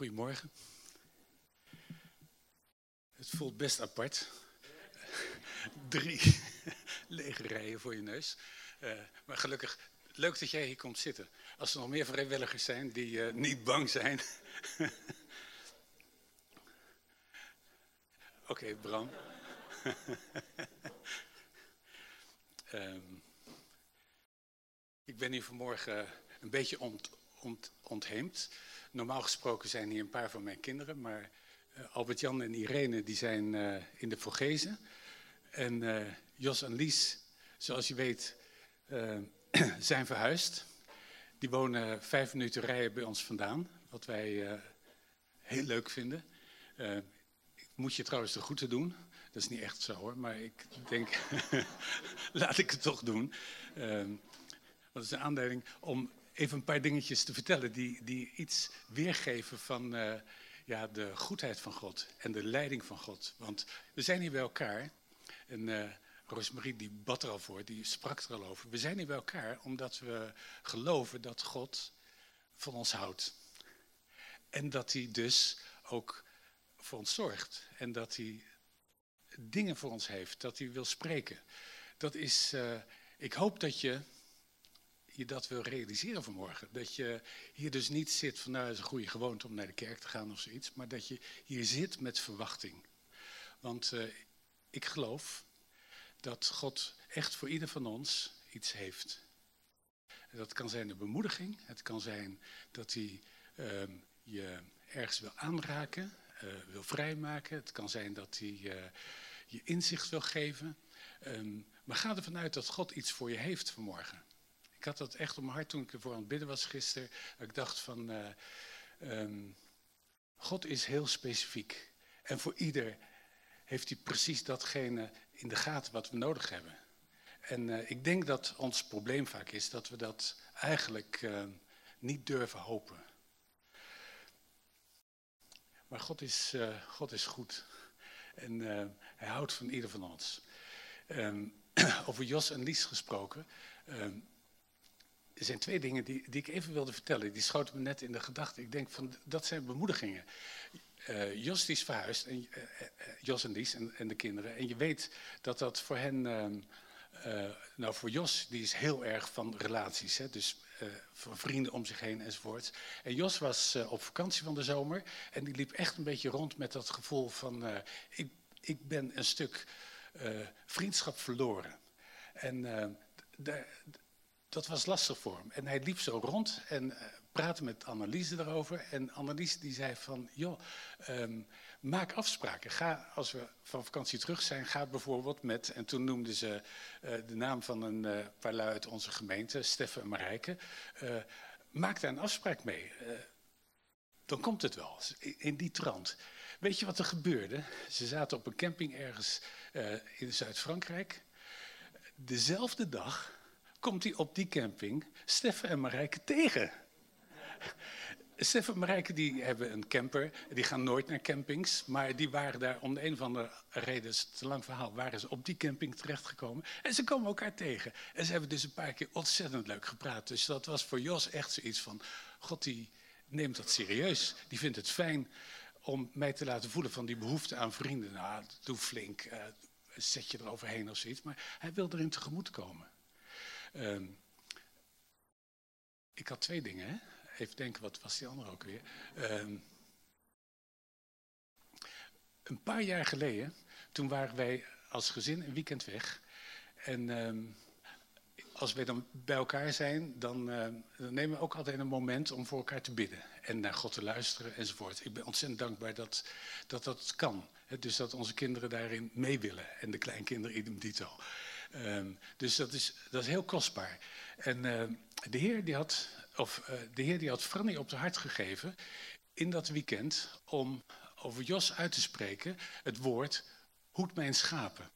Goedemorgen. Het voelt best apart. Drie lege rijen voor je neus. Uh, maar gelukkig, leuk dat jij hier komt zitten. Als er nog meer vrijwilligers zijn die uh, niet bang zijn. Oké, Bram. um, ik ben hier vanmorgen een beetje ont, ont, ontheemd. Normaal gesproken zijn hier een paar van mijn kinderen, maar uh, Albert-Jan en Irene die zijn uh, in de Vogezen. En uh, Jos en Lies, zoals je weet, zijn verhuisd. Die wonen vijf minuten rijden bij ons vandaan, wat wij heel leuk vinden. moet je trouwens de groeten doen. Dat is niet echt zo hoor, maar ik denk, laat ik het toch doen. dat is een aanleiding om even een paar dingetjes te vertellen die, die iets weergeven van uh, ja, de goedheid van God en de leiding van God. Want we zijn hier bij elkaar en uh, Rosemarie die bad er al voor, die sprak er al over. We zijn hier bij elkaar omdat we geloven dat God van ons houdt. En dat hij dus ook voor ons zorgt. En dat hij dingen voor ons heeft, dat hij wil spreken. Dat is, uh, ik hoop dat je je dat wil realiseren vanmorgen. Dat je hier dus niet zit van nou, is een goede gewoonte om naar de kerk te gaan of zoiets, maar dat je hier zit met verwachting. Want uh, ik geloof dat God echt voor ieder van ons iets heeft. Dat kan zijn de bemoediging, het kan zijn dat hij uh, je ergens wil aanraken, uh, wil vrijmaken. Het kan zijn dat hij uh, je inzicht wil geven. Um, maar ga ervan uit dat God iets voor je heeft vanmorgen. Ik had dat echt mijn hart toen ik ervoor aan het bidden was gisteren. ik dacht van, uh, um, God is heel specifiek. En voor ieder heeft hij precies datgene in de gaten wat we nodig hebben. En uh, ik denk dat ons probleem vaak is dat we dat eigenlijk uh, niet durven hopen. Maar God is, God is goed. En hij houdt van ieder van ons. Um, over Jos en Lies gesproken. Um, er zijn twee dingen die, die ik even wilde vertellen. Die schoten me net in de gedachte. Ik denk van, dat zijn bemoedigingen. Uh, Jos is verhuisd, en, uh, Jos en Lies en, en, de kinderen. En je weet dat dat voor hen, uh, nou voor Jos, die is heel erg van relaties. Hè? Dus vrienden om zich heen enzovoort. En Jos was op vakantie van de zomer. En die liep echt een beetje rond met dat gevoel van, ik, ik ben een stuk vriendschap verloren. En dat was lastig voor hem. En hij liep zo rond en uh, praatte met Annelies erover. En Annelies die zei van, joh, um, maak afspraken. Ga, als we van vakantie terug zijn, ga bijvoorbeeld met... En toen noemden ze uh, de naam van een uh, paar lui uit onze gemeente, Steffen en Marijke. maak daar een afspraak mee. dan komt het wel, in die trant. Weet je wat er gebeurde? Ze zaten op een camping ergens in Zuid-Frankrijk. Dezelfde dag komt hij op die camping Steffen en Marijke tegen. Steffen en Marijke die hebben een camper, die gaan nooit naar campings, maar die waren daar om de een of andere reden, is te lang verhaal, waren ze op die camping terechtgekomen en ze komen elkaar tegen. En ze hebben dus een paar keer ontzettend leuk gepraat. Dus dat was voor Jos echt zoiets van, god die neemt dat serieus, die vindt het fijn om mij te laten voelen van die behoefte aan vrienden. Nou, doe flink, uh, zet je er overheen of zoiets, maar hij wil erin tegemoet komen. Um, ik had twee dingen, hè? Even denken, wat was die andere ook weer? Um, een paar jaar geleden, toen waren wij als gezin een weekend weg. En um, als wij dan bij elkaar zijn, dan, dan, nemen we ook altijd een moment om voor elkaar te bidden. En naar God te luisteren enzovoort. Ik ben ontzettend dankbaar dat dat, dat kan. Dus dat onze kinderen daarin mee willen. En de kleinkinderen idem dito. Um, dus dat is, dat is heel kostbaar. En uh, de Heer die had, of uh, de Heer die had Franny op het hart gegeven in dat weekend om over Jos uit te spreken het woord hoed mijn schapen.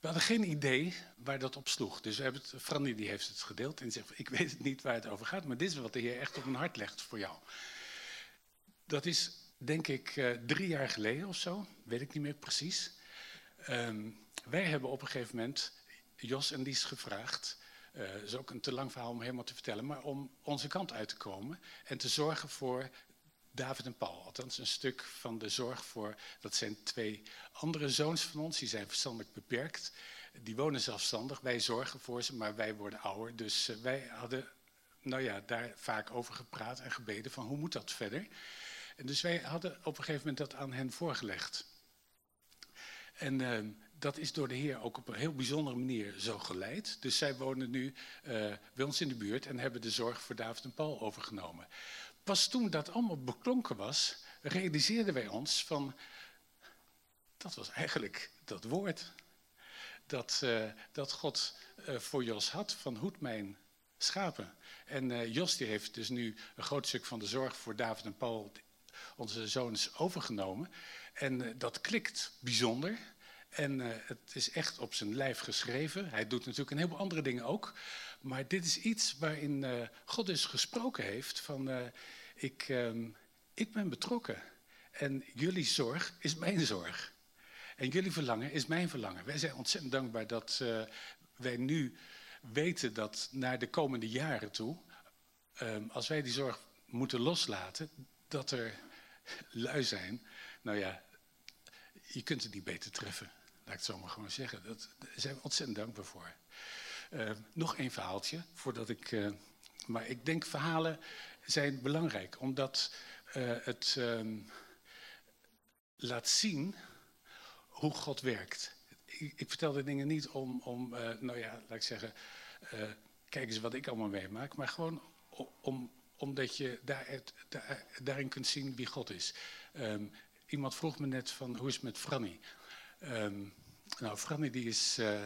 We hadden geen idee waar dat op sloeg. Dus we hebben het, Franny die heeft het gedeeld en zegt, ik weet het niet waar het over gaat, maar dit is wat de Heer echt op mijn hart legt voor jou. Dat is denk ik uh, drie jaar geleden of zo, weet ik niet meer precies. Um, wij hebben op een gegeven moment Jos en Lies gevraagd. Uh, is ook een te lang verhaal om helemaal te vertellen, maar om onze kant uit te komen en te zorgen voor David en Paul. Althans, een stuk van de zorg voor. Dat zijn twee andere zoons van ons, die zijn verstandelijk beperkt. Die wonen zelfstandig. Wij zorgen voor ze, maar wij worden ouder. Dus eh, wij hadden nou ja, daar vaak over gepraat en gebeden van hoe moet dat verder. En dus wij hadden op een gegeven moment dat aan hen voorgelegd. En uh, dat is door de Heer ook op een heel bijzondere manier zo geleid. Dus zij wonen nu uh, bij ons in de buurt en hebben de zorg voor David en Paul overgenomen. Pas toen dat allemaal beklonken was, realiseerden wij ons van, dat was eigenlijk dat woord. Dat, uh, dat God uh, voor Jos had van hoed mijn schapen. En Jos die heeft dus nu een groot stuk van de zorg voor David en Paul, onze zoons, overgenomen. En dat klikt bijzonder. En uh, het is echt op zijn lijf geschreven. Hij doet natuurlijk een heleboel andere dingen ook. Maar dit is iets waarin uh, God dus gesproken heeft van uh, ik, um, ik ben betrokken. En jullie zorg is mijn zorg. En jullie verlangen is mijn verlangen. Wij zijn ontzettend dankbaar dat wij nu weten dat naar de komende jaren toe, um, als wij die zorg moeten loslaten, dat er lui zijn. Nou ja, je kunt het niet beter treffen. Laat ik het zo maar gewoon zeggen. Dat, daar zijn we ontzettend dankbaar voor. Uh, nog één verhaaltje, voordat ik... Uh, maar ik denk verhalen zijn belangrijk, omdat uh, het uh, laat zien hoe God werkt. Ik, ik, vertel de dingen niet om, om nou ja, laat ik zeggen, kijk eens wat ik allemaal meemaak, maar gewoon om, omdat je daar, daar, daarin kunt zien wie God is. Um, iemand vroeg me net van, hoe is het met Franny? Um, nou, Franny die is, uh,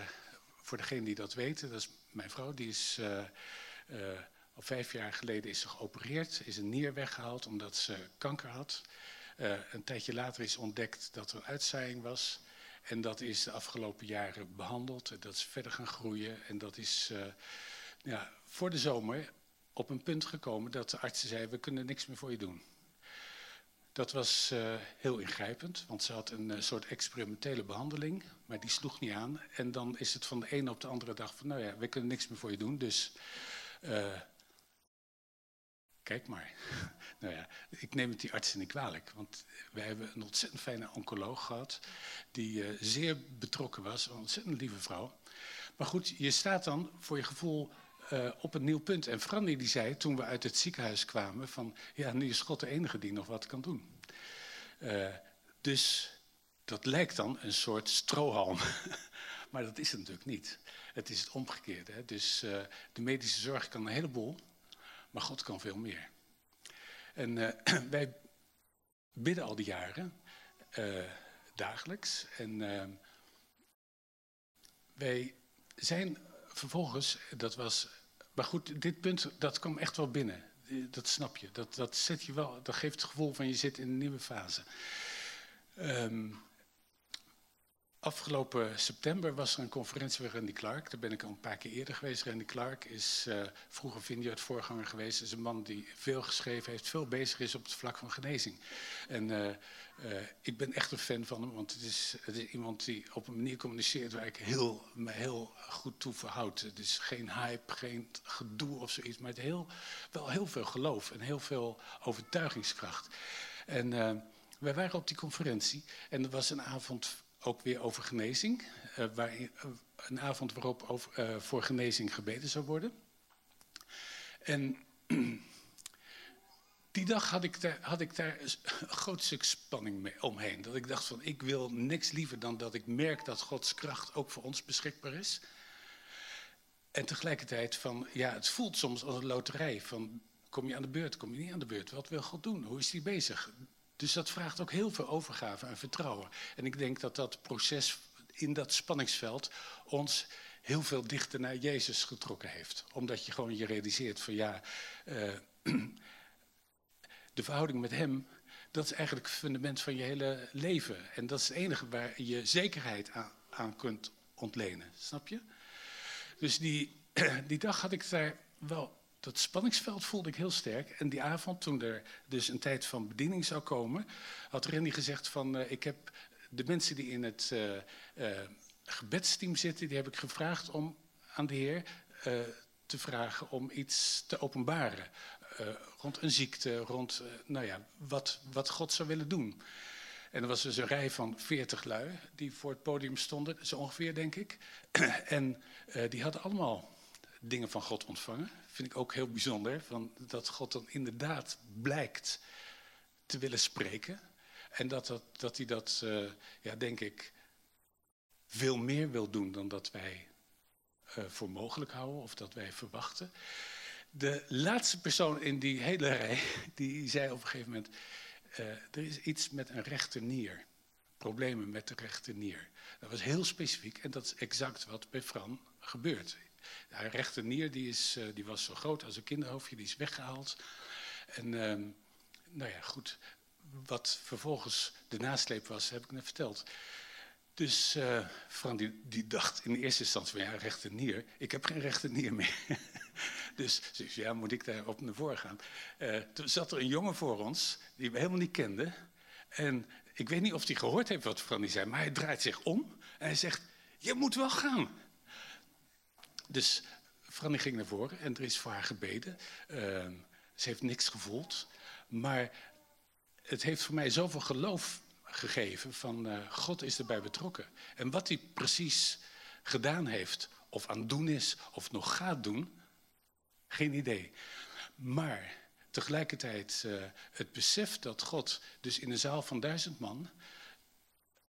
voor degene die dat weten, dat is mijn vrouw, die is uh, uh, al vijf jaar geleden is ze geopereerd, is een nier weggehaald omdat ze kanker had. een tijdje later is ontdekt dat er een uitzaaiing was. En dat is de afgelopen jaren behandeld. En dat is verder gaan groeien. En dat is ja, voor de zomer op een punt gekomen dat de artsen zeiden, we kunnen niks meer voor je doen. Dat was uh, heel ingrijpend, want ze had een uh, soort experimentele behandeling, maar die sloeg niet aan. En dan is het van de ene op de andere dag van, nou ja, we kunnen niks meer voor je doen, dus uh, kijk maar. nou ja, ik neem het die artsen niet kwalijk, want wij hebben een ontzettend fijne oncoloog gehad, die zeer betrokken was, een ontzettend lieve vrouw. Maar goed, je staat dan voor je gevoel uh, op een nieuw punt. En Franny die zei toen we uit het ziekenhuis kwamen van ja, nu is God de enige die nog wat kan doen. Uh, dus dat lijkt dan een soort strohalm. maar dat is het natuurlijk niet. Het is het omgekeerde. Hè? Dus uh, de medische zorg kan een heleboel, maar God kan veel meer. En wij bidden al die jaren, dagelijks. En wij zijn vervolgens, dat was maar goed, dit punt, dat kwam echt wel binnen. Dat snap je. Dat, dat, zet je wel, dat geeft het gevoel van je zit in een nieuwe fase. Um, Afgelopen september was er een conferentie bij Randy Clark. Daar ben ik al een paar keer eerder geweest. Randy Clark is uh, vroeger Vineyard voorganger geweest. is een man die veel geschreven heeft, veel bezig is op het vlak van genezing. En uh, uh, ik ben echt een fan van hem, want het is, het is, iemand die op een manier communiceert waar ik heel, me heel goed toe verhoud. Het is geen hype, geen gedoe of zoiets, maar het heel, wel heel veel geloof en heel veel overtuigingskracht. En wij waren op die conferentie en er was een avond ook weer over genezing. Uh, waar, uh, een avond waarop over, uh, voor genezing gebeden zou worden. En die dag had ik, daar, had ik daar een groot stuk spanning mee omheen. Dat ik dacht van, ik wil niks liever dan dat ik merk dat Gods kracht ook voor ons beschikbaar is. En tegelijkertijd van, ja, het voelt soms als een loterij. Van, kom je aan de beurt, kom je niet aan de beurt? Wat wil God doen? Hoe is hij bezig? Dus dat vraagt ook heel veel overgave en vertrouwen. En ik denk dat dat proces in dat spanningsveld ons heel veel dichter naar Jezus getrokken heeft. Omdat je gewoon je realiseert van ja, uh, de verhouding met Hem, dat is eigenlijk het fundament van je hele leven. En dat is het enige waar je zekerheid aan, aan kunt ontlenen. Snap je? Dus die, die dag had ik daar wel dat spanningsveld voelde ik heel sterk. En die avond, toen er dus een tijd van bediening zou komen, had Randy gezegd van, uh, ik heb de mensen die in het uh, uh, gebedsteam zitten, die heb ik gevraagd om aan de Heer te vragen om iets te openbaren. rond een ziekte, rond nou ja, wat, wat God zou willen doen. En er was dus een rij van veertig lui die voor het podium stonden, zo ongeveer denk ik. en die hadden allemaal dingen van God ontvangen. Vind ik ook heel bijzonder, van dat God dan inderdaad blijkt te willen spreken. En dat, dat, dat hij dat, uh, ja, denk ik, veel meer wil doen dan dat wij uh, voor mogelijk houden of dat wij verwachten. De laatste persoon in die hele rij, die zei op een gegeven moment, uh, er is iets met een rechternier. Problemen met de rechternier. Dat was heel specifiek en dat is exact wat bij Fran gebeurt. De rechternier die, is, uh, die was zo groot als een kinderhoofdje, die is weggehaald. En uh, nou ja, goed, wat vervolgens de nasleep was, heb ik net verteld. Dus uh, Fran die, dacht in eerste instantie van ja, rechternier. Ik heb geen rechternier meer. dus ja, moet ik daar op naar voren gaan. Uh, toen zat er een jongen voor ons die we helemaal niet kenden. En ik weet niet of hij gehoord heeft wat Fran die zei, maar hij draait zich om en hij zegt, je moet wel gaan. Dus Franny ging naar voren en er is voor haar gebeden. Uh, ze heeft niks gevoeld. Maar het heeft voor mij zoveel geloof gegeven van uh, God is erbij betrokken. En wat hij precies gedaan heeft, of aan het doen is, of nog gaat doen, geen idee. Maar tegelijkertijd uh, het besef dat God dus in een zaal van duizend man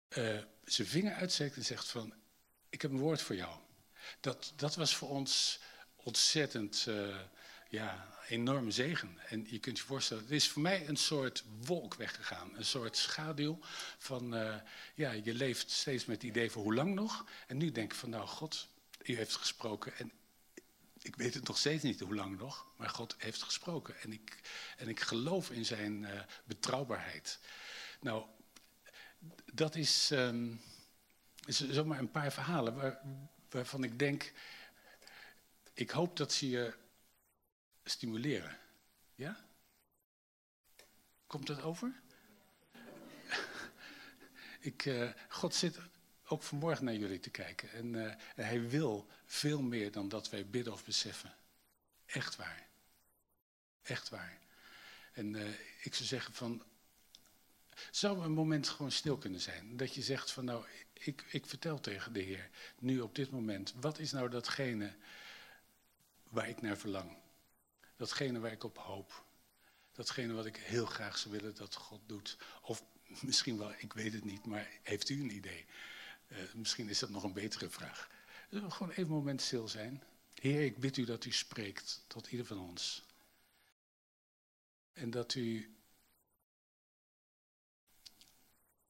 uh, zijn vinger uitsteekt en zegt van, ik heb een woord voor jou. Dat, dat was voor ons ontzettend ja, enorme zegen. En je kunt je voorstellen, het is voor mij een soort wolk weggegaan. Een soort schaduw van, uh, ja, je leeft steeds met het idee van hoe lang nog. En nu denk ik van, nou God, u heeft gesproken. En ik weet het nog steeds niet hoe lang nog, maar God heeft gesproken. En ik, en ik geloof in zijn uh, betrouwbaarheid. Nou, dat is, um, zomaar een paar verhalen waar, waarvan ik denk, ik hoop dat ze je stimuleren. Ja? Komt dat over? Ik, uh, God zit ook vanmorgen naar jullie te kijken. En uh, hij wil veel meer dan dat wij bidden of beseffen. Echt waar. Echt waar. En uh, ik zou zeggen van... Zou een moment gewoon stil kunnen zijn? Dat je zegt van nou, ik, ik vertel tegen de Heer, nu op dit moment, wat is nou datgene waar ik naar verlang? datgene waar ik op hoop. Datgene wat ik heel graag zou willen dat God doet. Of misschien wel, ik weet het niet, maar heeft u een idee? Uh, misschien is dat nog een betere vraag. Dus gewoon even een moment stil zijn. Heer, ik bid u dat u spreekt tot ieder van ons. En dat u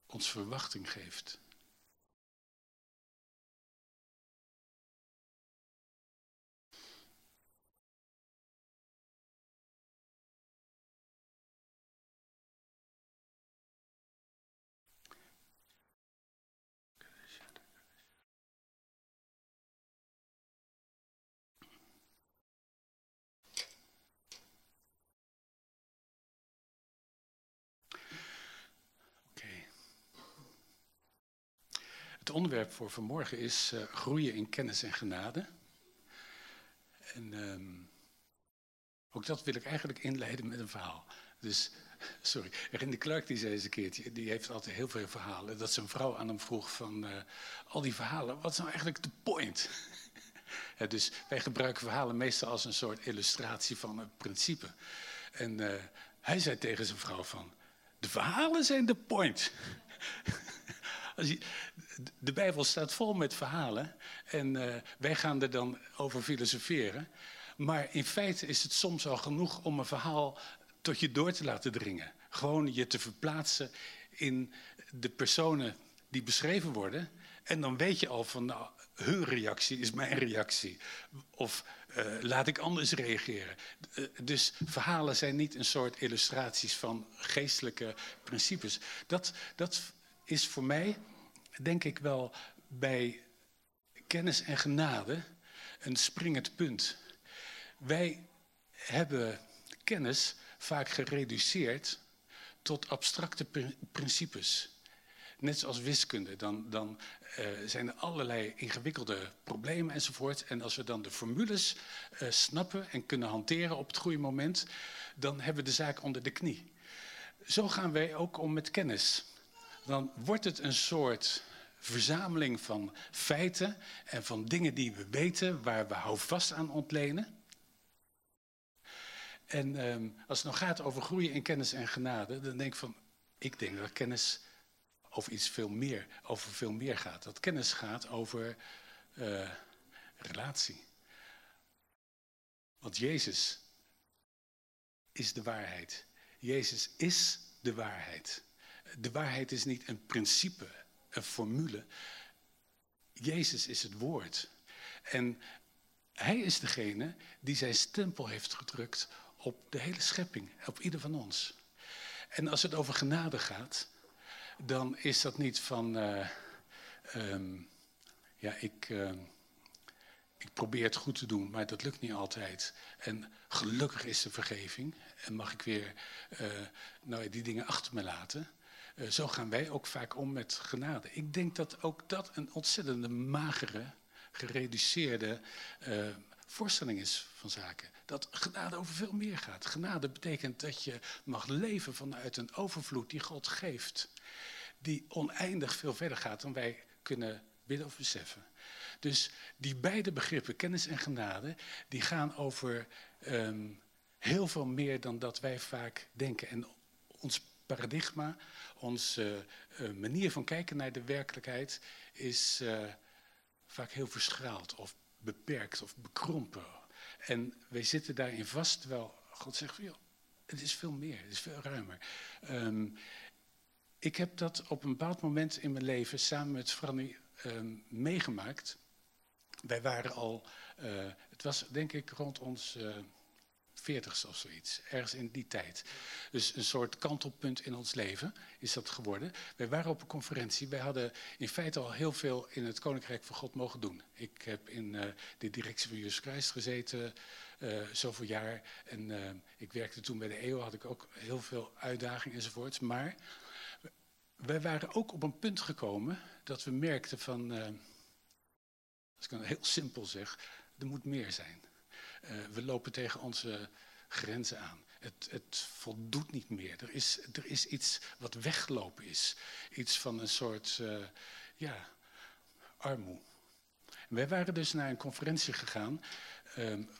ons verwachting geeft. Het onderwerp voor vanmorgen is uh, groeien in kennis en genade. En um, ook dat wil ik eigenlijk inleiden met een verhaal. Dus, sorry, Rinde Clark die zei eens een keertje, die heeft altijd heel veel verhalen. Dat zijn vrouw aan hem vroeg van, uh, al die verhalen, wat is nou eigenlijk de point? dus wij gebruiken verhalen meestal als een soort illustratie van een principe. En uh, hij zei tegen zijn vrouw van, de verhalen zijn de point. de Bijbel staat vol met verhalen en uh, wij gaan er dan over filosoferen. Maar in feite is het soms al genoeg om een verhaal tot je door te laten dringen. Gewoon je te verplaatsen in de personen die beschreven worden. En dan weet je al van, nou, hun reactie is mijn reactie. Of uh, laat ik anders reageren. Uh, dus verhalen zijn niet een soort illustraties van geestelijke principes. Dat, dat is voor mij, denk ik wel, bij kennis en genade een springend punt. Wij hebben kennis vaak gereduceerd tot abstracte principes. net zoals wiskunde. Dan, dan uh, zijn er allerlei ingewikkelde problemen enzovoort. En als we dan de formules uh, snappen en kunnen hanteren op het goede moment, dan hebben we de zaak onder de knie. Zo gaan wij ook om met kennis. Dan wordt het een soort verzameling van feiten en van dingen die we weten, waar we houvast aan ontlenen. En um, als het nou gaat over groeien in kennis en genade, dan denk ik van, ik denk dat kennis over iets veel meer, over veel meer gaat. Dat kennis gaat over uh, relatie. Want Jezus is de waarheid. Jezus is de waarheid. De waarheid is niet een principe, een formule. Jezus is het woord. En hij is degene die zijn stempel heeft gedrukt op de hele schepping, op ieder van ons. En als het over genade gaat, dan is dat niet van, uh, um, ja, ik, uh, ik probeer het goed te doen, maar dat lukt niet altijd. En gelukkig is er vergeving en mag ik weer uh, nou, die dingen achter me laten. Zo gaan wij ook vaak om met genade. Ik denk dat ook dat een ontzettende magere, gereduceerde voorstelling is van zaken. Dat genade over veel meer gaat. Genade betekent dat je mag leven vanuit een overvloed die God geeft. Die oneindig veel verder gaat dan wij kunnen bidden of beseffen. Dus die beide begrippen, kennis en genade, die gaan over um, heel veel meer dan dat wij vaak denken. En ons paradigma, onze uh, manier van kijken naar de werkelijkheid is uh, vaak heel verschraald of beperkt of bekrompen. En wij zitten daarin vast, terwijl God zegt, joh, het is veel meer, het is veel ruimer. Um, ik heb dat op een bepaald moment in mijn leven samen met Franny um, meegemaakt. Wij waren al, het was denk ik rond ons uh, veertigste of zoiets, ergens in die tijd. Dus een soort kantelpunt in ons leven is dat geworden. Wij waren op een conferentie, wij hadden in feite al heel veel in het Koninkrijk van God mogen doen. Ik heb in uh, de directie van Jezus Christus gezeten, uh, zoveel jaar. En uh, ik werkte toen bij de EO, had ik ook heel veel uitdagingen enzovoorts. Maar wij waren ook op een punt gekomen dat we merkten van, als ik het heel simpel zeg, er moet meer zijn. Uh, we lopen tegen onze grenzen aan. Het, het, voldoet niet meer. Er is, er is iets wat weggelopen is. Iets van een soort, uh, ja, armoe. wij waren dus naar een conferentie gegaan, um,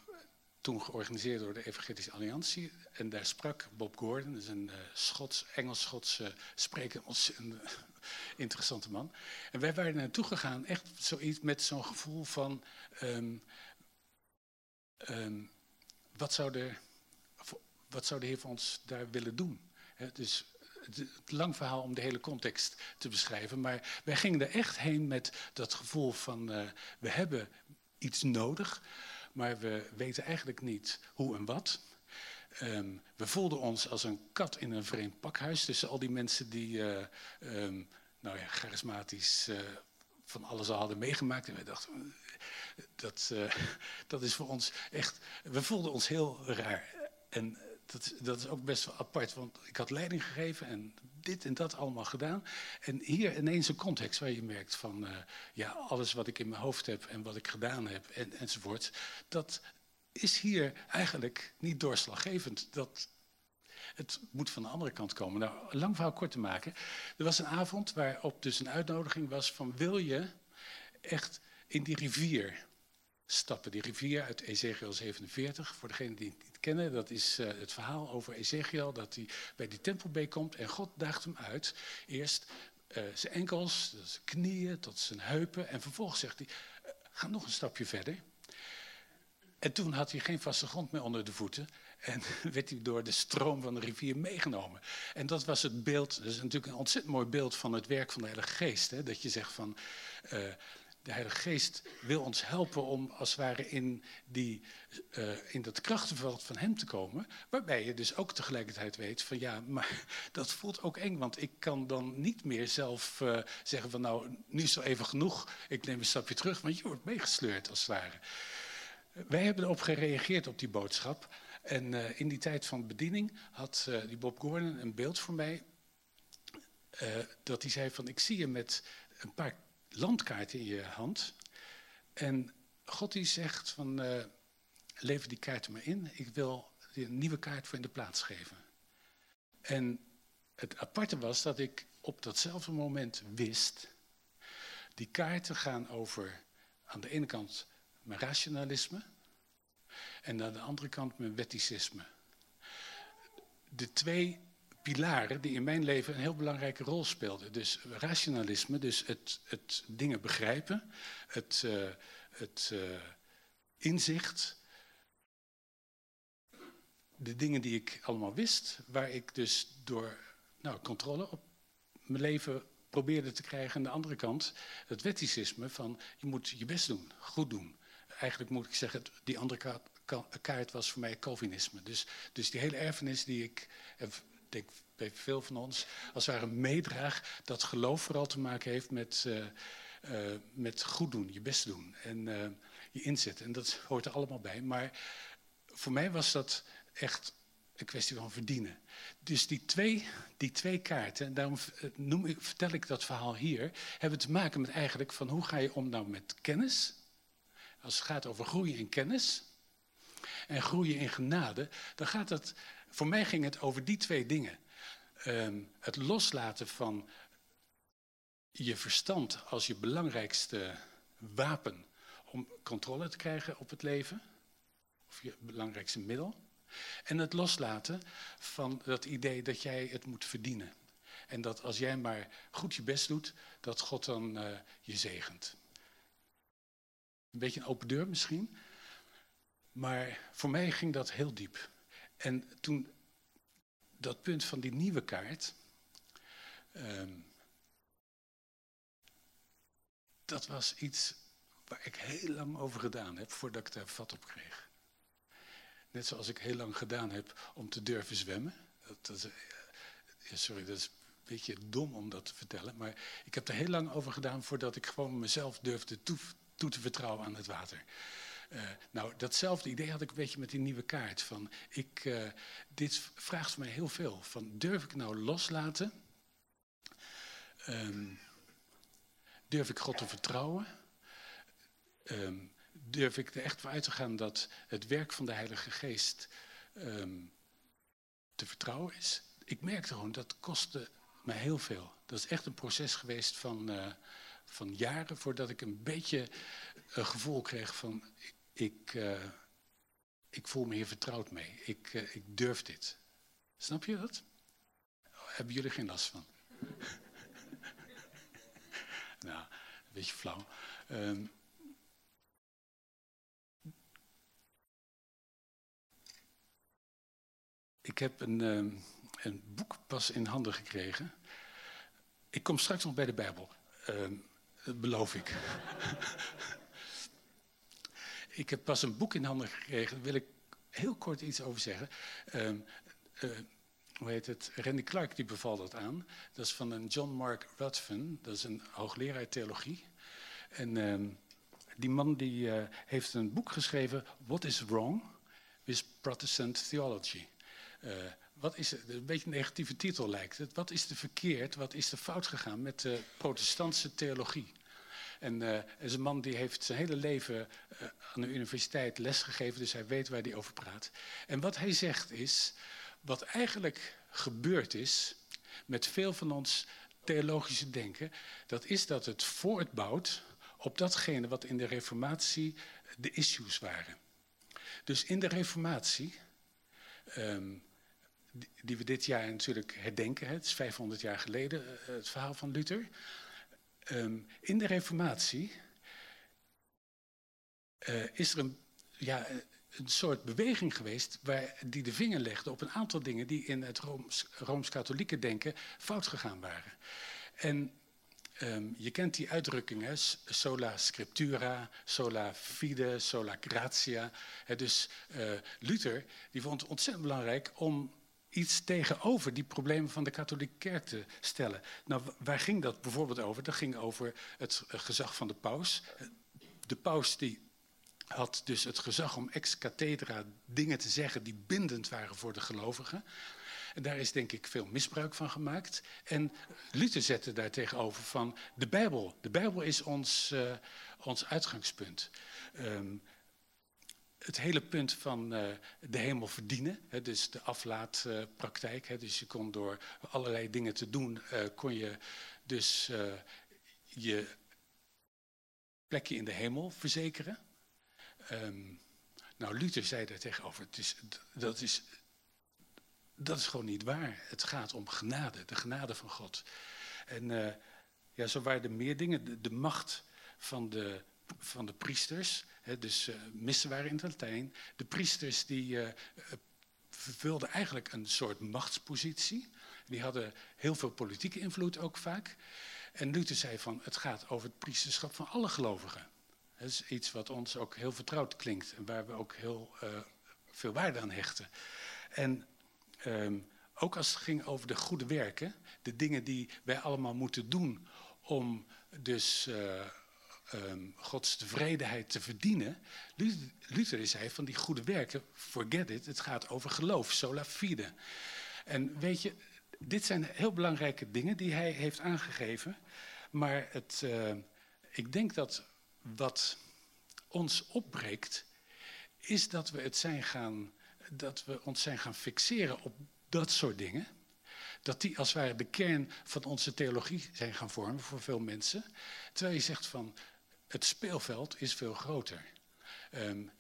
toen georganiseerd door de Evangelische Alliantie. En daar sprak Bob Gordon, dat is een Schots, Engels-Schotse spreker, een interessante man. En wij waren naartoe gegaan, echt zoiets met zo'n gevoel van... Um, Um, wat, zou de, wat zou de Heer van ons daar willen doen? Het is het lang verhaal om de hele context te beschrijven, maar wij gingen er echt heen met dat gevoel van uh, we hebben iets nodig, maar we weten eigenlijk niet hoe en wat. Um, we voelden ons als een kat in een vreemd pakhuis tussen al die mensen die uh, um, nou ja, charismatisch uh, van alles al hadden meegemaakt. En wij dachten, dat, dat is voor ons echt. We voelden ons heel raar. En dat, dat is ook best wel apart, want ik had leiding gegeven en dit en dat allemaal gedaan. En hier ineens een context waar je merkt van, uh, ja, alles wat ik in mijn hoofd heb en wat ik gedaan heb en, enzovoort, dat is hier eigenlijk niet doorslaggevend. Dat, het moet van de andere kant komen. Nou, lang verhaal kort te maken. Er was een avond waarop dus een uitnodiging was van wil je echt in die rivier stappen. Die rivier uit Ezekiel 47, voor degenen die het niet kennen, dat is uh, het verhaal over Ezekiel, dat hij bij die tempelbeek komt en God daagt hem uit. Eerst uh, zijn enkels, zijn knieën, tot zijn heupen en vervolgens zegt hij, uh, ga nog een stapje verder. En toen had hij geen vaste grond meer onder de voeten en werd hij door de stroom van de rivier meegenomen. En dat was het beeld, dat is natuurlijk een ontzettend mooi beeld van het werk van de Heilige Geest. Hè? Dat je zegt van, de Heilige Geest wil ons helpen om als het ware in, die, uh, in dat krachtenveld van Hem te komen. Waarbij je dus ook tegelijkertijd weet van ja, maar dat voelt ook eng. Want ik kan dan niet meer zelf uh, zeggen van nou, nu is er even genoeg. Ik neem een stapje terug, want je wordt meegesleurd als het ware. Wij hebben erop gereageerd op die boodschap. En uh, in die tijd van bediening had die Bob Gordon een beeld voor mij dat hij zei van, ik zie je met een paar landkaarten in je hand. En God die zegt van, uh, lever die kaarten maar in. Ik wil een nieuwe kaart voor in de plaats geven. En het aparte was dat ik op datzelfde moment wist, die kaarten gaan over aan de ene kant mijn rationalisme en aan de andere kant mijn wetticisme. De twee pilaren die in mijn leven een heel belangrijke rol speelden. Dus rationalisme, dus het, het dingen begrijpen, het, uh, het uh, inzicht, de dingen die ik allemaal wist, waar ik dus door nou, controle op mijn leven probeerde te krijgen. Aan de andere kant het wetticisme van je moet je best doen, goed doen. Eigenlijk moet ik zeggen, die andere kaart, was voor mij Calvinisme. Dus, dus die hele erfenis die ik, denk bij veel van ons, als het ware meedraag, dat geloof vooral te maken heeft met, uh, uh, met goed doen, je best doen en uh, je inzet. En dat hoort er allemaal bij. Maar voor mij was dat echt een kwestie van verdienen. Dus die twee, die twee kaarten, daarom eh, noem ik, vertel ik dat verhaal hier, hebben te maken met eigenlijk van hoe ga je om nou met kennis, als het gaat over groeien in kennis en groeien in genade, dan gaat het, voor mij ging het over die twee dingen. Um, het loslaten van je verstand als je belangrijkste wapen om controle te krijgen op het leven, of je belangrijkste middel. En het loslaten van dat idee dat jij het moet verdienen. En dat als jij maar goed je best doet, dat God dan uh, je zegent. Een beetje een open deur misschien. Maar voor mij ging dat heel diep. En toen dat punt van die nieuwe kaart. Um, dat was iets waar ik heel lang over gedaan heb voordat ik daar vat op kreeg. Net zoals ik heel lang gedaan heb om te durven zwemmen. Dat, dat eh, sorry, dat is een beetje dom om dat te vertellen. Maar ik heb er heel lang over gedaan voordat ik gewoon mezelf durfde toe, toe te vertrouwen aan het water. Uh, nou, datzelfde idee had ik een beetje met die nieuwe kaart. Van ik, uh, dit vraagt van mij heel veel. Van durf ik nou loslaten? Um, durf ik God te vertrouwen? Um, durf ik er echt voor uit te gaan dat het werk van de Heilige Geest um, te vertrouwen is. Ik merkte gewoon, dat kostte me heel veel. Dat is echt een proces geweest van, uh, van jaren voordat ik een beetje een gevoel kreeg van, uh, ik voel me hier vertrouwd mee. Ik, uh, ik durf dit. Snap je dat? Hebben jullie geen last van? nou, een beetje flauw. Um, Ik heb een, uh, een boek pas in handen gekregen. Ik kom straks nog bij de Bijbel. Uh, dat beloof ik. ik heb pas een boek in handen gekregen. Daar wil ik heel kort iets over zeggen. Uh, hoe heet het? Randy Clark die beval dat aan. Dat is van een John Mark Ruthven. Dat is een hoogleraar theologie. En ehm, die man die, uh, heeft een boek geschreven... What is Wrong with Protestant Theology. Uh, wat is? Een beetje een negatieve titel lijkt het. Wat is er verkeerd, wat is er fout gegaan met de protestantse theologie? En uh, is een man die heeft zijn hele leven uh, aan de universiteit lesgegeven, dus hij weet waar hij over praat. En wat hij zegt is, wat eigenlijk gebeurd is met veel van ons theologische denken, dat is dat het voortbouwt op datgene wat in de reformatie de issues waren. Dus in de reformatie um, die we dit jaar natuurlijk herdenken. Het is 500 jaar geleden eh, het verhaal van Luther. Um, in de Reformatie uh, is er een, ja, een soort beweging geweest waar, die de vinger legde op een aantal dingen die in het Rooms-Katholieke Rooms denken fout gegaan waren. En um, je kent die uitdrukkingen, sola scriptura, sola fide, sola gratia. Dus uh, Luther die vond het ontzettend belangrijk om iets tegenover die problemen van de katholieke kerk te stellen. Nou, waar ging dat bijvoorbeeld over? Dat ging over het gezag van de paus. De paus die had dus het gezag om ex cathedra dingen te zeggen die bindend waren voor de gelovigen. En daar is denk ik veel misbruik van gemaakt. En Luther zette daar tegenover van de Bijbel. De Bijbel is ons, uh, ons uitgangspunt. Um, het hele punt van uh, de hemel verdienen, hè, dus de aflaatpraktijk. Dus je kon door allerlei dingen te doen, uh, kon je dus je plekje in de hemel verzekeren. Um, nou, Luther zei daar tegenover, het is, dat, is, dat is gewoon niet waar. Het gaat om genade, de genade van God. En ja, zo waren er meer dingen. De macht van de, van de priesters dus uh, missen waren in het Latijn. De priesters die uh, vervulden eigenlijk een soort machtspositie. Die hadden heel veel politieke invloed ook vaak. En Luther zei van het gaat over het priesterschap van alle gelovigen. Dat is iets wat ons ook heel vertrouwd klinkt en waar we ook heel veel waarde aan hechten. En um, ook als het ging over de goede werken, de dingen die wij allemaal moeten doen om dus um, Gods tevredenheid te verdienen. Luther zei van die goede werken, forget it, het gaat over geloof, sola fide. En weet je, dit zijn heel belangrijke dingen die hij heeft aangegeven. Maar het, uh, ik denk dat wat ons opbreekt, is dat we, het zijn gaan, dat we ons zijn gaan fixeren op dat soort dingen. Dat die als het ware de kern van onze theologie zijn gaan vormen voor veel mensen. Terwijl je zegt van het speelveld is veel groter. Um,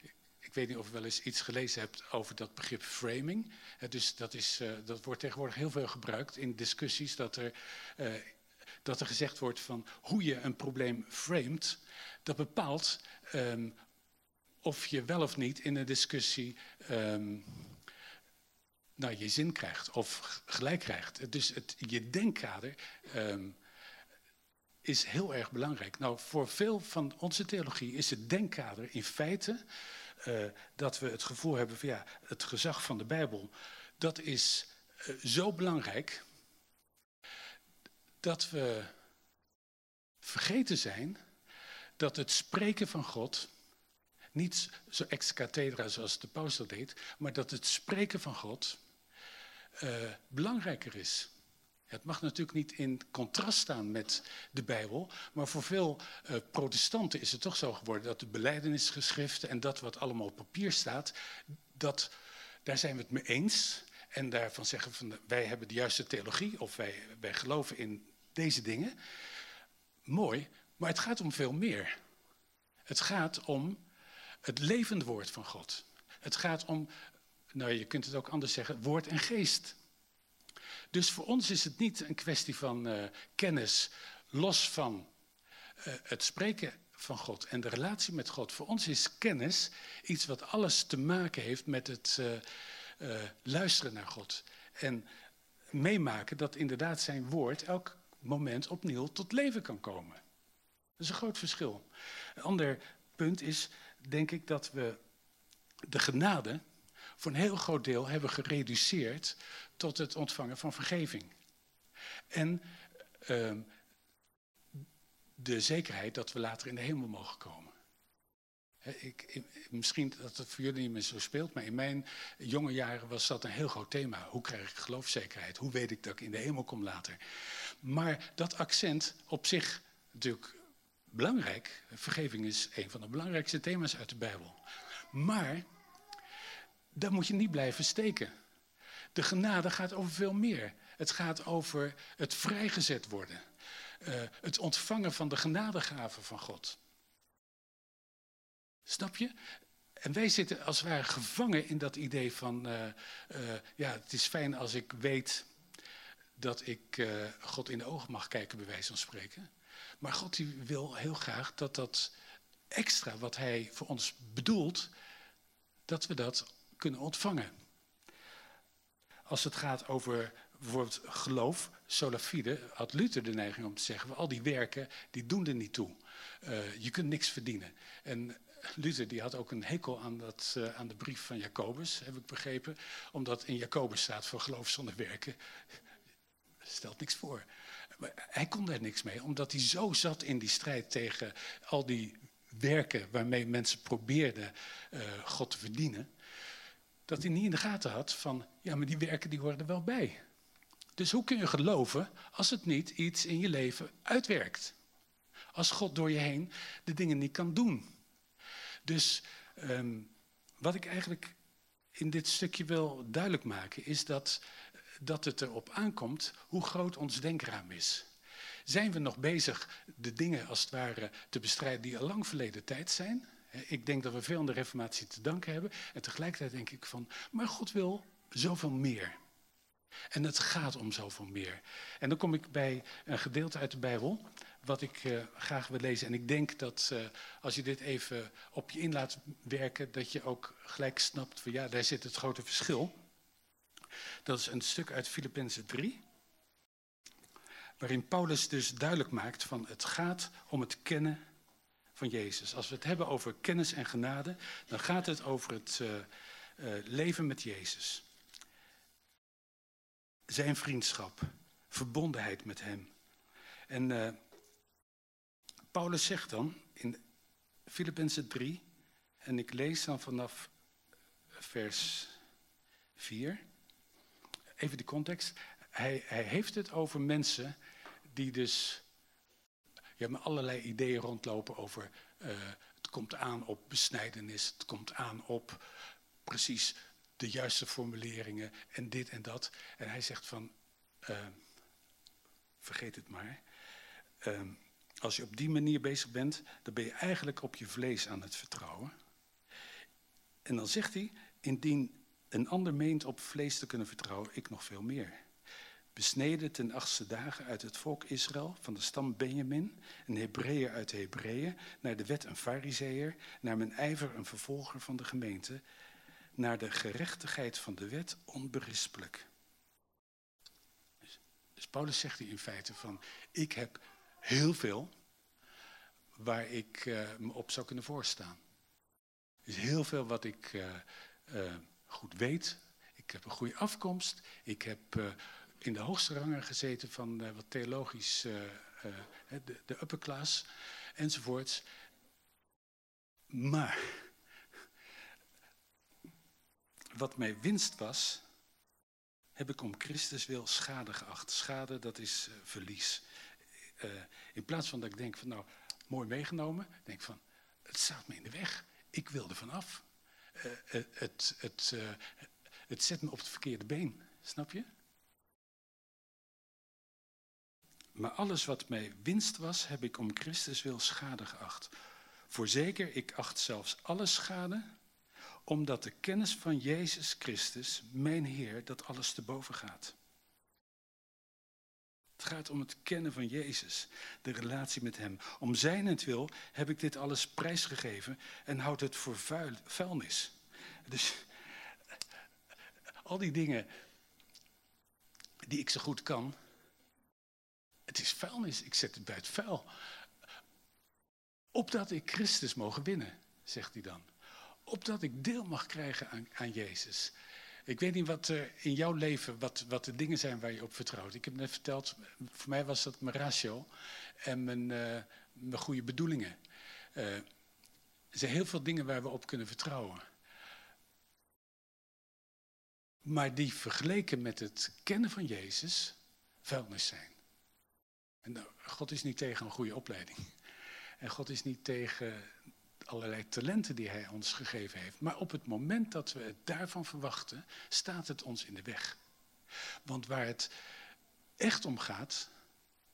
ik weet niet of je wel eens iets gelezen hebt over dat begrip framing. Uh, dus dat, is, uh, dat wordt tegenwoordig heel veel gebruikt in discussies. Dat er, uh, dat er gezegd wordt van hoe je een probleem framet. Dat bepaalt um, of je wel of niet in een discussie nou, je zin krijgt of gelijk krijgt. Dus het, je denkkader is heel erg belangrijk. Nou, voor veel van onze theologie is het denkkader in feite uh, dat we het gevoel hebben van ja, het gezag van de Bijbel, dat is uh, zo belangrijk dat we vergeten zijn dat het spreken van God, niet zo ex cathedra zoals de paus dat deed, maar dat het spreken van God uh, belangrijker is. Het mag natuurlijk niet in contrast staan met de Bijbel, maar voor veel uh, protestanten is het toch zo geworden dat de beleidenisgeschriften en dat wat allemaal op papier staat, dat, daar zijn we het mee eens. En daarvan zeggen van wij hebben de juiste theologie of wij, wij geloven in deze dingen. Mooi, maar het gaat om veel meer. Het gaat om het levend woord van God. Het gaat om, nou je kunt het ook anders zeggen, woord en geest. Dus voor ons is het niet een kwestie van uh, kennis los van uh, het spreken van God en de relatie met God. Voor ons is kennis iets wat alles te maken heeft met het uh, luisteren naar God. En meemaken dat inderdaad zijn woord elk moment opnieuw tot leven kan komen. Dat is een groot verschil. Een ander punt is, denk ik, dat we de genade voor een heel groot deel hebben gereduceerd tot het ontvangen van vergeving. En uh, de zekerheid dat we later in de hemel mogen komen. ik, misschien dat het voor jullie niet meer zo speelt, maar in mijn jonge jaren was dat een heel groot thema. Hoe krijg ik geloofszekerheid? Hoe weet ik dat ik in de hemel kom later? Maar dat accent op zich natuurlijk belangrijk. Vergeving is een van de belangrijkste thema's uit de Bijbel. Maar daar moet je niet blijven steken. De genade gaat over veel meer. Het gaat over het vrijgezet worden. Uh, het ontvangen van de genadegaven van God. Snap je? En wij zitten als het ware gevangen in dat idee van, uh, uh, ja, het is fijn als ik weet dat ik God in de ogen mag kijken, bij wijze van spreken. Maar God die wil heel graag dat dat extra wat hij voor ons bedoelt, dat we dat kunnen ontvangen. Als het gaat over bijvoorbeeld geloof, sola fide, had Luther de neiging om te zeggen, al die werken, die doen er niet toe. Uh, je kunt niks verdienen. En Luther die had ook een hekel aan, dat, uh, aan de brief van Jacobus, heb ik begrepen. Omdat in Jacobus staat voor geloof zonder werken. Stelt niks voor. Hij kon daar niks mee, omdat hij zo zat in die strijd tegen al die werken waarmee mensen probeerden uh, God te verdienen dat hij niet in de gaten had van, ja, maar die werken die er wel bij. Dus hoe kun je geloven als het niet iets in je leven uitwerkt? Als God door je heen de dingen niet kan doen. Dus ehm, wat ik eigenlijk in dit stukje wil duidelijk maken, is dat, dat het erop aankomt hoe groot ons denkraam is. Zijn we nog bezig de dingen als het ware te bestrijden die al lang verleden tijd zijn? Ik denk dat we veel aan de Reformatie te danken hebben. En tegelijkertijd denk ik van, maar God wil zoveel meer. En het gaat om zoveel meer. En dan kom ik bij een gedeelte uit de Bijbel, wat ik uh, graag wil lezen. En ik denk dat uh, als je dit even op je in laat werken, dat je ook gelijk snapt van ja, daar zit het grote verschil. Dat is een stuk uit Filippenzen 3, waarin Paulus dus duidelijk maakt van het gaat om het kennen van Jezus. Als we het hebben over kennis en genade, dan gaat het over het uh, leven met Jezus zijn vriendschap, verbondenheid met hem. En uh, Paulus zegt dan in Filippenzen 3, en ik lees dan vanaf vers 4, even de context. Hij, hij heeft het over mensen die dus ja, met allerlei ideeën rondlopen over uh, het komt aan op besnijdenis, het komt aan op precies de juiste formuleringen en dit en dat. En hij zegt van, uh, vergeet het maar. Uh, als je op die manier bezig bent, dan ben je eigenlijk op je vlees aan het vertrouwen. En dan zegt hij, indien een ander meent op vlees te kunnen vertrouwen, ik nog veel meer. Besneden ten achtste dagen uit het volk Israël, van de stam Benjamin, een Hebreeër uit de Hebreeën, naar de wet een Fariseer, naar mijn ijver een vervolger van de gemeente, naar de gerechtigheid van de wet onberispelijk. Dus, dus, Paulus zegt hier in feite van, ik heb heel veel waar ik uh, me op zou kunnen voorstaan. Heel veel wat ik uh, uh, goed weet. Ik heb een goede afkomst. Ik heb in de hoogste rangen gezeten van wat theologisch, de, de upper class enzovoorts. Maar wat mij winst was, heb ik om Christus wil schade geacht. Schade, dat is verlies. In plaats van dat ik denk van nou, mooi meegenomen, denk van, het staat me in de weg. Ik wil er vanaf. Uh, het, het, het, het zet me op het verkeerde been, snap je? Maar alles wat mij winst was, heb ik om Christus wil schade geacht. Voorzeker, ik acht zelfs alle schade omdat de kennis van Jezus Christus, mijn Heer, dat alles te boven gaat. Het gaat om het kennen van Jezus, de relatie met Hem. Om zijnentwil heb ik dit alles prijsgegeven en houd het voor vuil, vuilnis. Dus al die dingen die ik zo goed kan, het is vuilnis. Ik zet het bij het vuil. Opdat ik Christus mogen winnen, zegt hij dan opdat ik deel mag krijgen aan, aan Jezus. Ik weet niet wat er in jouw leven, wat, wat de dingen zijn waar je op vertrouwt. Ik heb net verteld, voor mij was dat mijn ratio en mijn, uh, mijn goede bedoelingen. Uh, er zijn heel veel dingen waar we op kunnen vertrouwen. Maar die vergeleken met het kennen van Jezus vuilnis zijn. En nou, God is niet tegen een goede opleiding. En God is niet tegen allerlei talenten die hij ons gegeven heeft. Maar op het moment dat we het daarvan verwachten, staat het ons in de weg. Want waar het echt om gaat,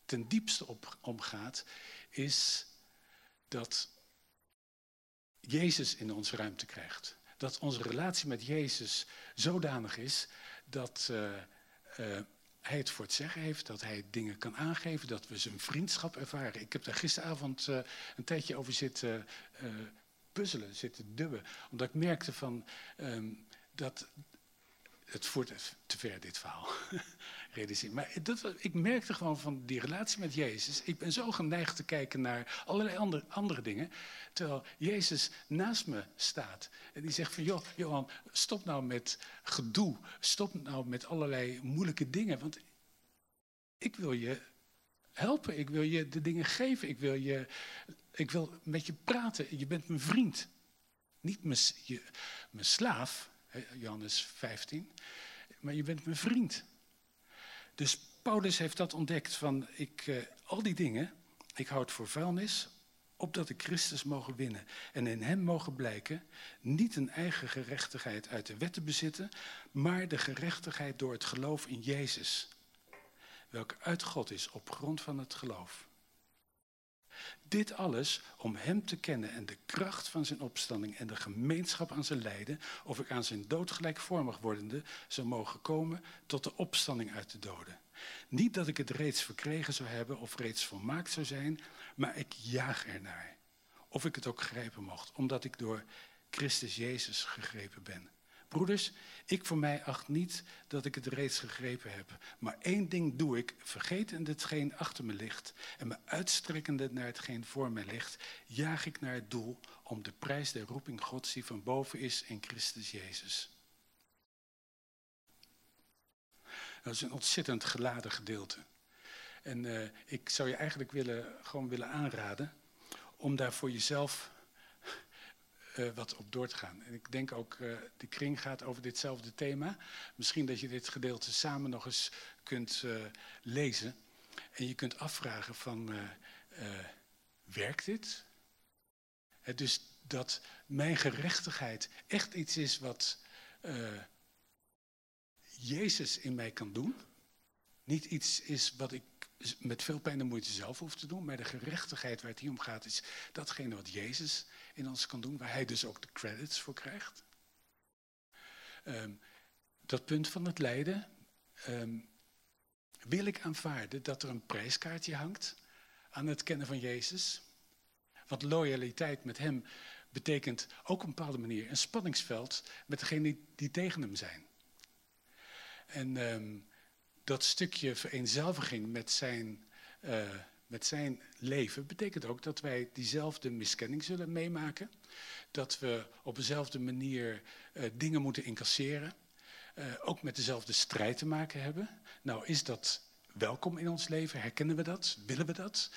ten diepste op, om gaat, is dat Jezus in onze ruimte krijgt. Dat onze relatie met Jezus zodanig is dat uh, uh, hij het voor het zeggen heeft, dat hij dingen kan aangeven, dat we zijn vriendschap ervaren. Ik heb daar gisteravond uh, een tijdje over zitten uh, puzzelen, zitten dubben. Omdat ik merkte van, um, dat het voert te ver dit verhaal. Maar dat, ik merkte gewoon van die relatie met Jezus. Ik ben zo geneigd te kijken naar allerlei andere, andere dingen. Terwijl Jezus naast me staat. En die zegt van, joh, Johan, stop nou met gedoe. Stop nou met allerlei moeilijke dingen. Want ik wil je helpen. Ik wil je de dingen geven. Ik wil, je, ik wil met je praten. Je bent mijn vriend. Niet mijn, je, mijn slaaf. Johannes 15. Maar je bent mijn vriend. Dus Paulus heeft dat ontdekt van ik, uh, al die dingen, ik houd voor vuilnis, opdat ik Christus mogen winnen en in hem mogen blijken niet een eigen gerechtigheid uit de wet te bezitten, maar de gerechtigheid door het geloof in Jezus, welke uit God is op grond van het geloof. Dit alles om Hem te kennen en de kracht van zijn opstanding en de gemeenschap aan zijn lijden, of ik aan zijn dood gelijkvormig wordende zou mogen komen tot de opstanding uit de doden. Niet dat ik het reeds verkregen zou hebben of reeds volmaakt zou zijn, maar ik jaag ernaar. Of ik het ook grijpen mocht, omdat ik door Christus Jezus gegrepen ben. Broeders, ik voor mij acht niet dat ik het reeds gegrepen heb. Maar één ding doe ik, vergetend hetgeen achter me ligt en me uitstrekkende naar hetgeen voor mij ligt, jaag ik naar het doel om de prijs der roeping Gods die van boven is in Christus Jezus. Dat is een ontzettend geladen gedeelte. En uh, ik zou je eigenlijk willen, gewoon willen aanraden om daar voor jezelf uh, wat op door te gaan. En ik denk ook, uh, de kring gaat over ditzelfde thema. Misschien dat je dit gedeelte samen nog eens kunt uh, lezen. En je kunt afvragen van, werkt dit? Dus dat mijn gerechtigheid echt iets is wat Jezus in mij kan doen. Niet iets is wat ik met veel pijn en moeite zelf hoef te doen, maar de gerechtigheid waar het hier om gaat is datgene wat Jezus in ons kan doen, waar hij dus ook de credits voor krijgt. Um, dat punt van het lijden, um, wil ik aanvaarden dat er een prijskaartje hangt aan het kennen van Jezus? Want loyaliteit met hem betekent ook op een bepaalde manier een spanningsveld met degenen die, tegen hem zijn. En um, dat stukje vereenzelviging met zijn, uh, met zijn leven betekent ook dat wij diezelfde miskenning zullen meemaken. Dat we op dezelfde manier uh, dingen moeten incasseren. Uh, ook met dezelfde strijd te maken hebben. Nou, is dat welkom in ons leven? Herkennen we dat? Willen we dat?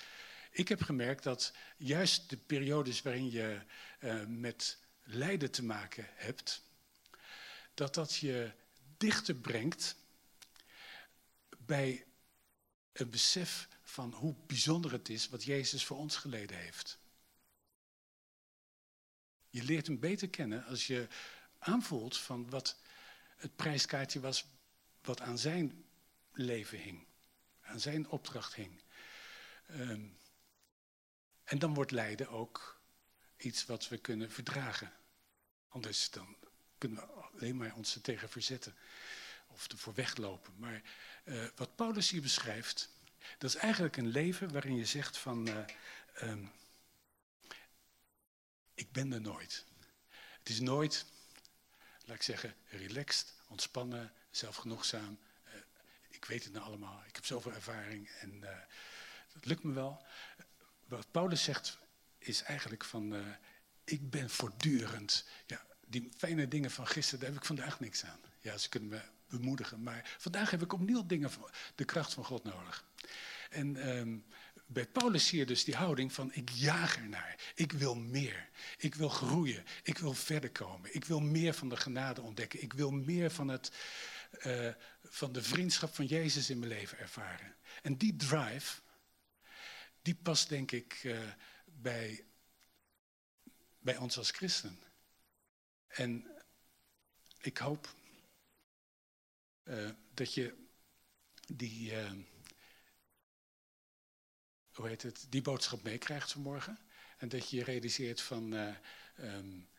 Ik heb gemerkt dat juist de periodes waarin je met lijden te maken hebt, dat dat je dichter brengt bij een besef van hoe bijzonder het is wat Jezus voor ons geleden heeft. Je leert hem beter kennen als je aanvoelt van wat het prijskaartje was wat aan zijn leven hing, aan zijn opdracht hing. Um, en dan wordt lijden ook iets wat we kunnen verdragen. Anders dan kunnen we alleen maar ons er tegen verzetten of ervoor weglopen. Maar uh, wat Paulus hier beschrijft, dat is eigenlijk een leven waarin je zegt van, uh, um, ik ben er nooit. Het is nooit, laat ik zeggen, relaxed, ontspannen, zelfgenoegzaam. Uh, ik weet het nou allemaal, ik heb zoveel ervaring en dat lukt me wel. Wat Paulus zegt is eigenlijk van, ik ben voortdurend, ja, die fijne dingen van gisteren, daar heb ik vandaag niks aan. Ja, ze kunnen me bemoedigen. Maar vandaag heb ik opnieuw dingen van de kracht van God nodig. En um, bij Paulus zie je dus die houding van ik jaag ernaar. Ik wil meer. Ik wil groeien. Ik wil verder komen. Ik wil meer van de genade ontdekken. Ik wil meer van, het, uh, van de vriendschap van Jezus in mijn leven ervaren. En die drive, die past denk ik uh, bij, bij ons als christen. En ik hoop uh, dat je die, uh, hoe heet het, die boodschap meekrijgt vanmorgen. En dat je je realiseert van, uh, um,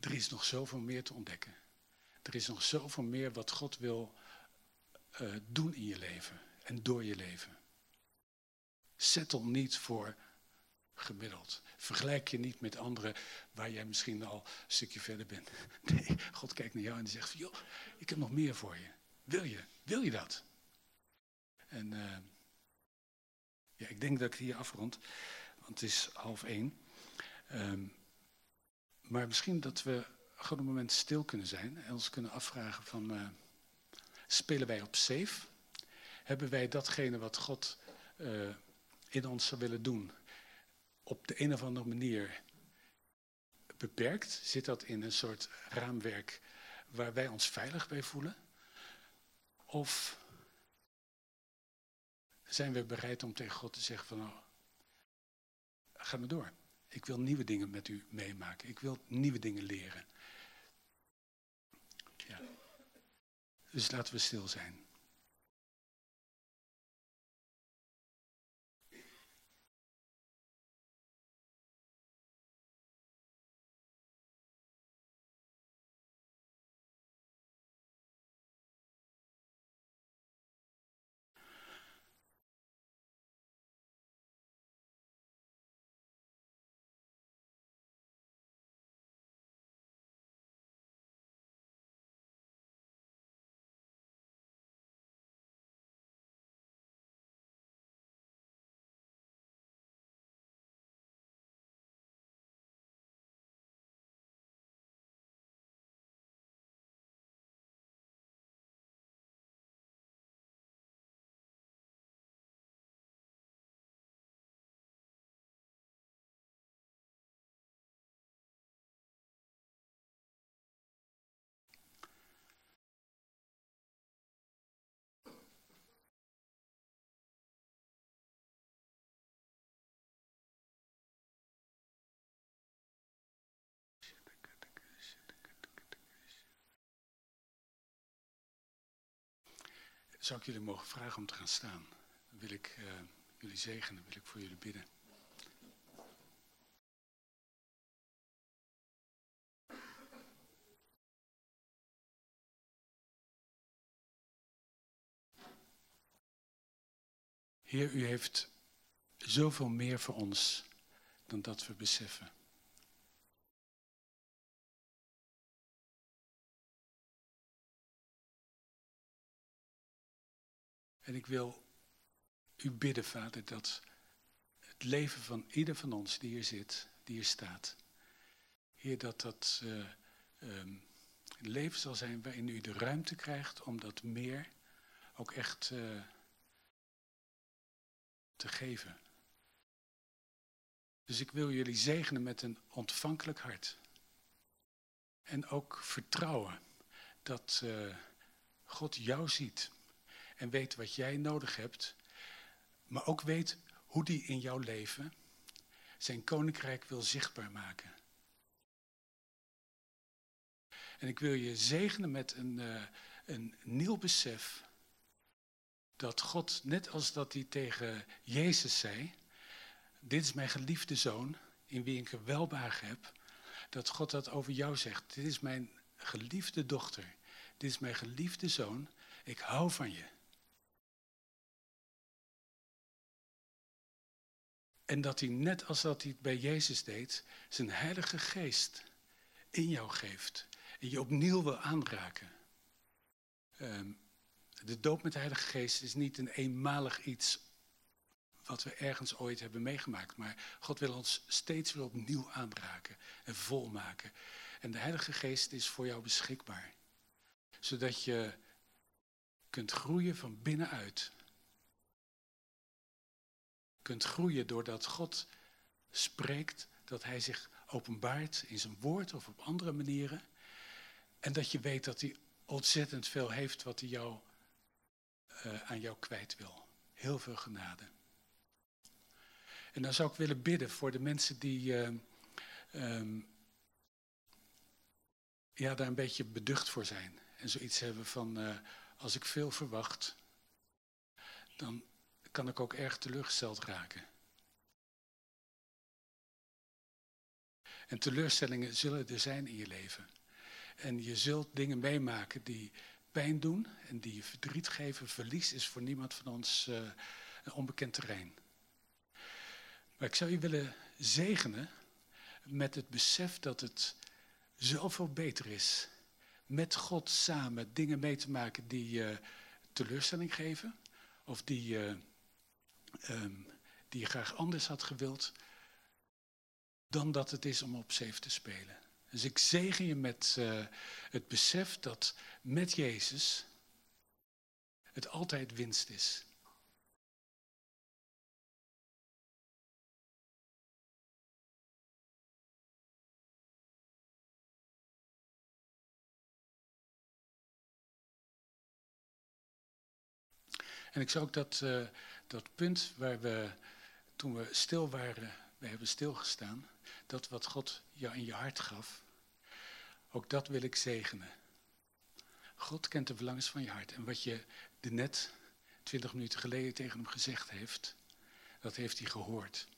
er is nog zoveel meer te ontdekken. Er is nog zoveel meer wat God wil doen in je leven en door je leven. Settle niet voor gemiddeld. Vergelijk je niet met anderen waar jij misschien al een stukje verder bent. Nee, God kijkt naar jou en die zegt joh, ik heb nog meer voor je. Wil je? Wil je dat? En uh, ja, ik denk dat ik hier afrond, want het is half één. Um, maar misschien dat we gewoon een moment stil kunnen zijn en ons kunnen afvragen van, uh, spelen wij op safe? Hebben wij datgene wat God uh, in ons zou willen doen? Op de een of andere manier beperkt? Zit dat in een soort raamwerk waar wij ons veilig bij voelen? Of zijn we bereid om tegen God te zeggen van, oh, ga maar door. Ik wil nieuwe dingen met u meemaken. Ik wil nieuwe dingen leren. Ja. Dus laten we stil zijn. Zou ik jullie mogen vragen om te gaan staan? Dan wil ik uh, jullie zegenen, wil ik voor jullie bidden. Heer, u heeft zoveel meer voor ons dan dat we beseffen. En ik wil u bidden, Vader, dat het leven van ieder van ons die hier zit, die hier staat, Heer, dat dat uh, um, een leven zal zijn waarin u de ruimte krijgt om dat meer ook echt uh, te geven. Dus ik wil jullie zegenen met een ontvankelijk hart. En ook vertrouwen dat uh, God jou ziet en weet wat jij nodig hebt, maar ook weet hoe die in jouw leven zijn koninkrijk wil zichtbaar maken. En ik wil je zegenen met een, uh, een nieuw besef dat God, net als dat hij tegen Jezus zei, dit is mijn geliefde zoon, in wie ik een welbehagen heb, dat God dat over jou zegt. Dit is mijn geliefde dochter, dit is mijn geliefde zoon, ik hou van je. En dat hij, net als dat hij het bij Jezus deed, zijn heilige geest in jou geeft. En je opnieuw wil aanraken. Ehm, de doop met de heilige geest is niet een eenmalig iets wat we ergens ooit hebben meegemaakt. Maar God wil ons steeds weer opnieuw aanraken en volmaken. En de heilige geest is voor jou beschikbaar. Zodat je kunt groeien van binnenuit kunt groeien doordat God spreekt, dat Hij zich openbaart in zijn woord of op andere manieren. En dat je weet dat Hij ontzettend veel heeft wat Hij jou, uh, aan jou kwijt wil. Heel veel genade. En dan zou ik willen bidden voor de mensen die uh, um, ja, daar een beetje beducht voor zijn. En zoiets hebben van, uh, als ik veel verwacht, dan kan ik ook erg teleurgesteld raken. En teleurstellingen zullen er zijn in je leven. En je zult dingen meemaken die pijn doen en die je verdriet geven. Verlies is voor niemand van ons uh, een onbekend terrein. Maar ik zou je willen zegenen met het besef dat het zoveel beter is met God samen dingen mee te maken die je teleurstelling geven of die Ehm, die je graag anders had gewild, dan dat het is om op zeef te spelen. Dus ik zegen je met eh, het besef dat met Jezus het altijd winst is. En ik zou ook dat eh, dat punt waar we, toen we stil waren, we hebben stilgestaan, dat wat God jou in je hart gaf, ook dat wil ik zegenen. God kent de verlangens van je hart. En wat je net twintig minuten geleden tegen hem gezegd heeft, dat heeft hij gehoord.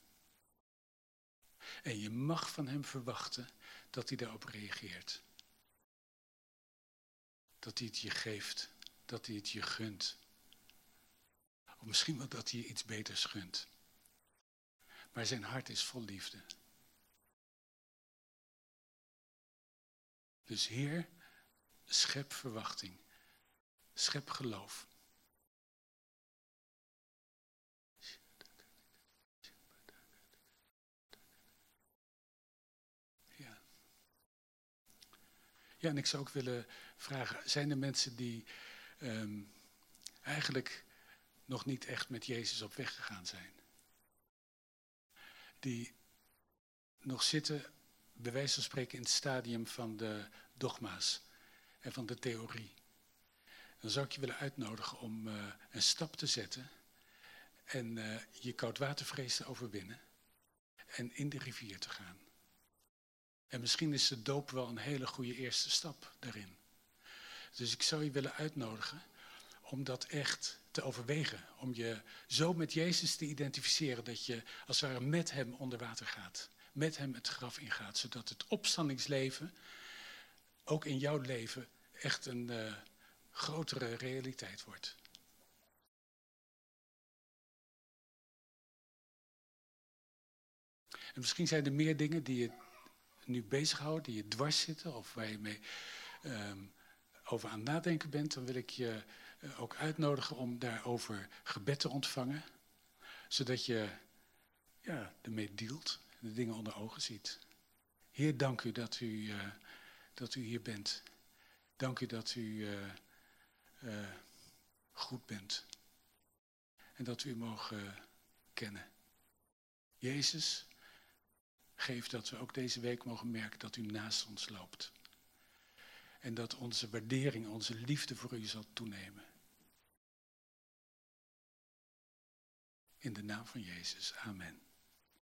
En je mag van hem verwachten dat hij daarop reageert. Dat hij het je geeft, dat hij het je gunt. Of misschien wel dat hij je iets beters gunt. Maar zijn hart is vol liefde. Dus Heer, schep verwachting. Schep geloof. Ja. Ja, en ik zou ook willen vragen, zijn er mensen die ehm, eigenlijk nog niet echt met Jezus op weg gegaan zijn? Die nog zitten, bij wijze van spreken, in het stadium van de dogma's en van de theorie. Dan zou ik je willen uitnodigen om uh, een stap te zetten en uh, je koudwatervrees te overwinnen en in de rivier te gaan. En misschien is de doop wel een hele goede eerste stap daarin. Dus ik zou je willen uitnodigen om dat echt te overwegen. Om je zo met Jezus te identificeren dat je als het ware met hem onder water gaat. Met hem het graf ingaat. Zodat het opstandingsleven ook in jouw leven echt een uh, grotere realiteit wordt. En misschien zijn er meer dingen die je nu bezighouden, die je dwars zitten of waar je mee um, over aan nadenken bent, dan wil ik je ook uitnodigen om daarover gebed te ontvangen, zodat je ja, ermee dealt en de dingen onder ogen ziet. Heer, dank u dat u, uh, dat u hier bent. Dank u dat u uh, goed bent. En dat we u mogen kennen. Jezus, geef dat we ook deze week mogen merken dat u naast ons loopt. En dat onze waardering, onze liefde voor u zal toenemen. In de naam van Jezus. Amen.